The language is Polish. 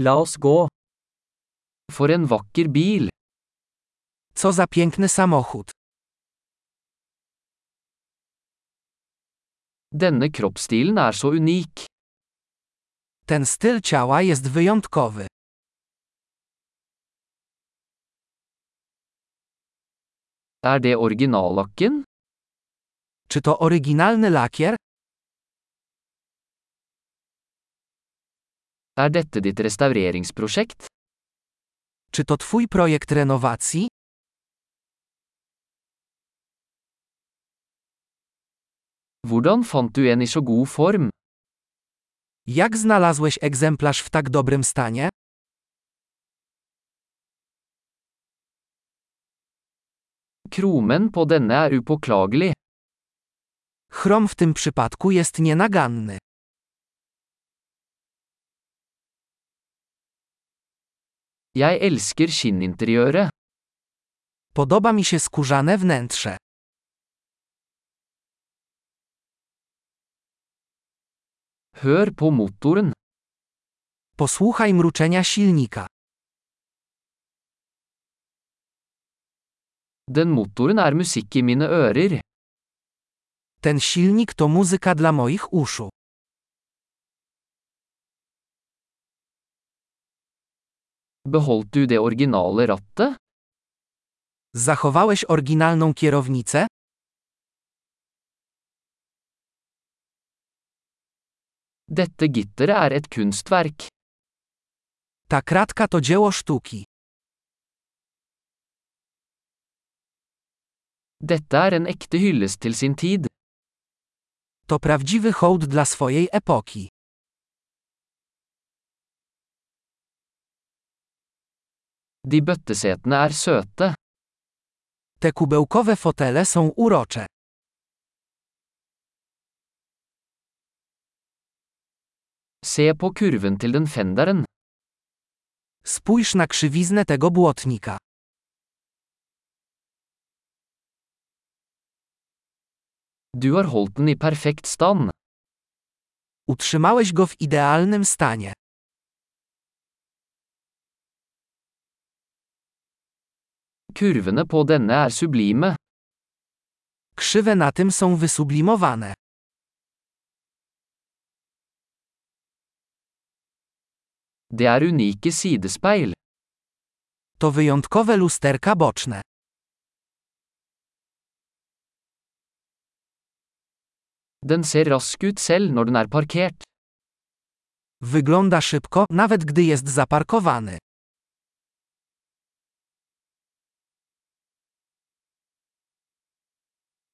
La oss gå. For en vakker bil. Co za piękny samochód. Denne kroppsstilen er så unik. Ten styl ciała jest wyjątkowy. Er det originallakken? Czy to oryginalny lakier? Er dette ditt restaureringsprosjekt? Czy to twój projekt renowacji? Hvordan fant du en i så god form? Jak znalazłeś egzemplarz w tak dobrym stanie? Kromen på denne er upåklagelig. Chrom w tym przypadku jest nienaganny. Jeg elsker skinninteriøret. Podoba mi się skórzane wnętrze. Hør på motoren. Posłuchaj mruczenia silnika. Den motoren er musikk i mine ører. Ten silnik to muzyka dla moich uszu. Beholdt du det originale rattet? Zachowałeś oryginalną kierownicę? Dette gitteret er et kunstverk. Ta kratka to dzieło sztuki. Dette er en ekte hyllest til sin tid. To prawdziwy hołd dla swojej epoki. De bøttesetene er søte. Te kubełkowe fotele są urocze. Se på kurven til den fenderen. Spójrz na krzywiznę tego błotnika. Du har holdt den i perfekt stand. Utrzymałeś go w idealnym stanie. Kurvene på denne er sublime. Krzywe na tym są wysublimowane. Det er unike sidespeil. To wyjątkowe lusterka boczne. Den ser rask ut selv når den er parkert. Wygląda szybko, nawet gdy jest zaparkowany.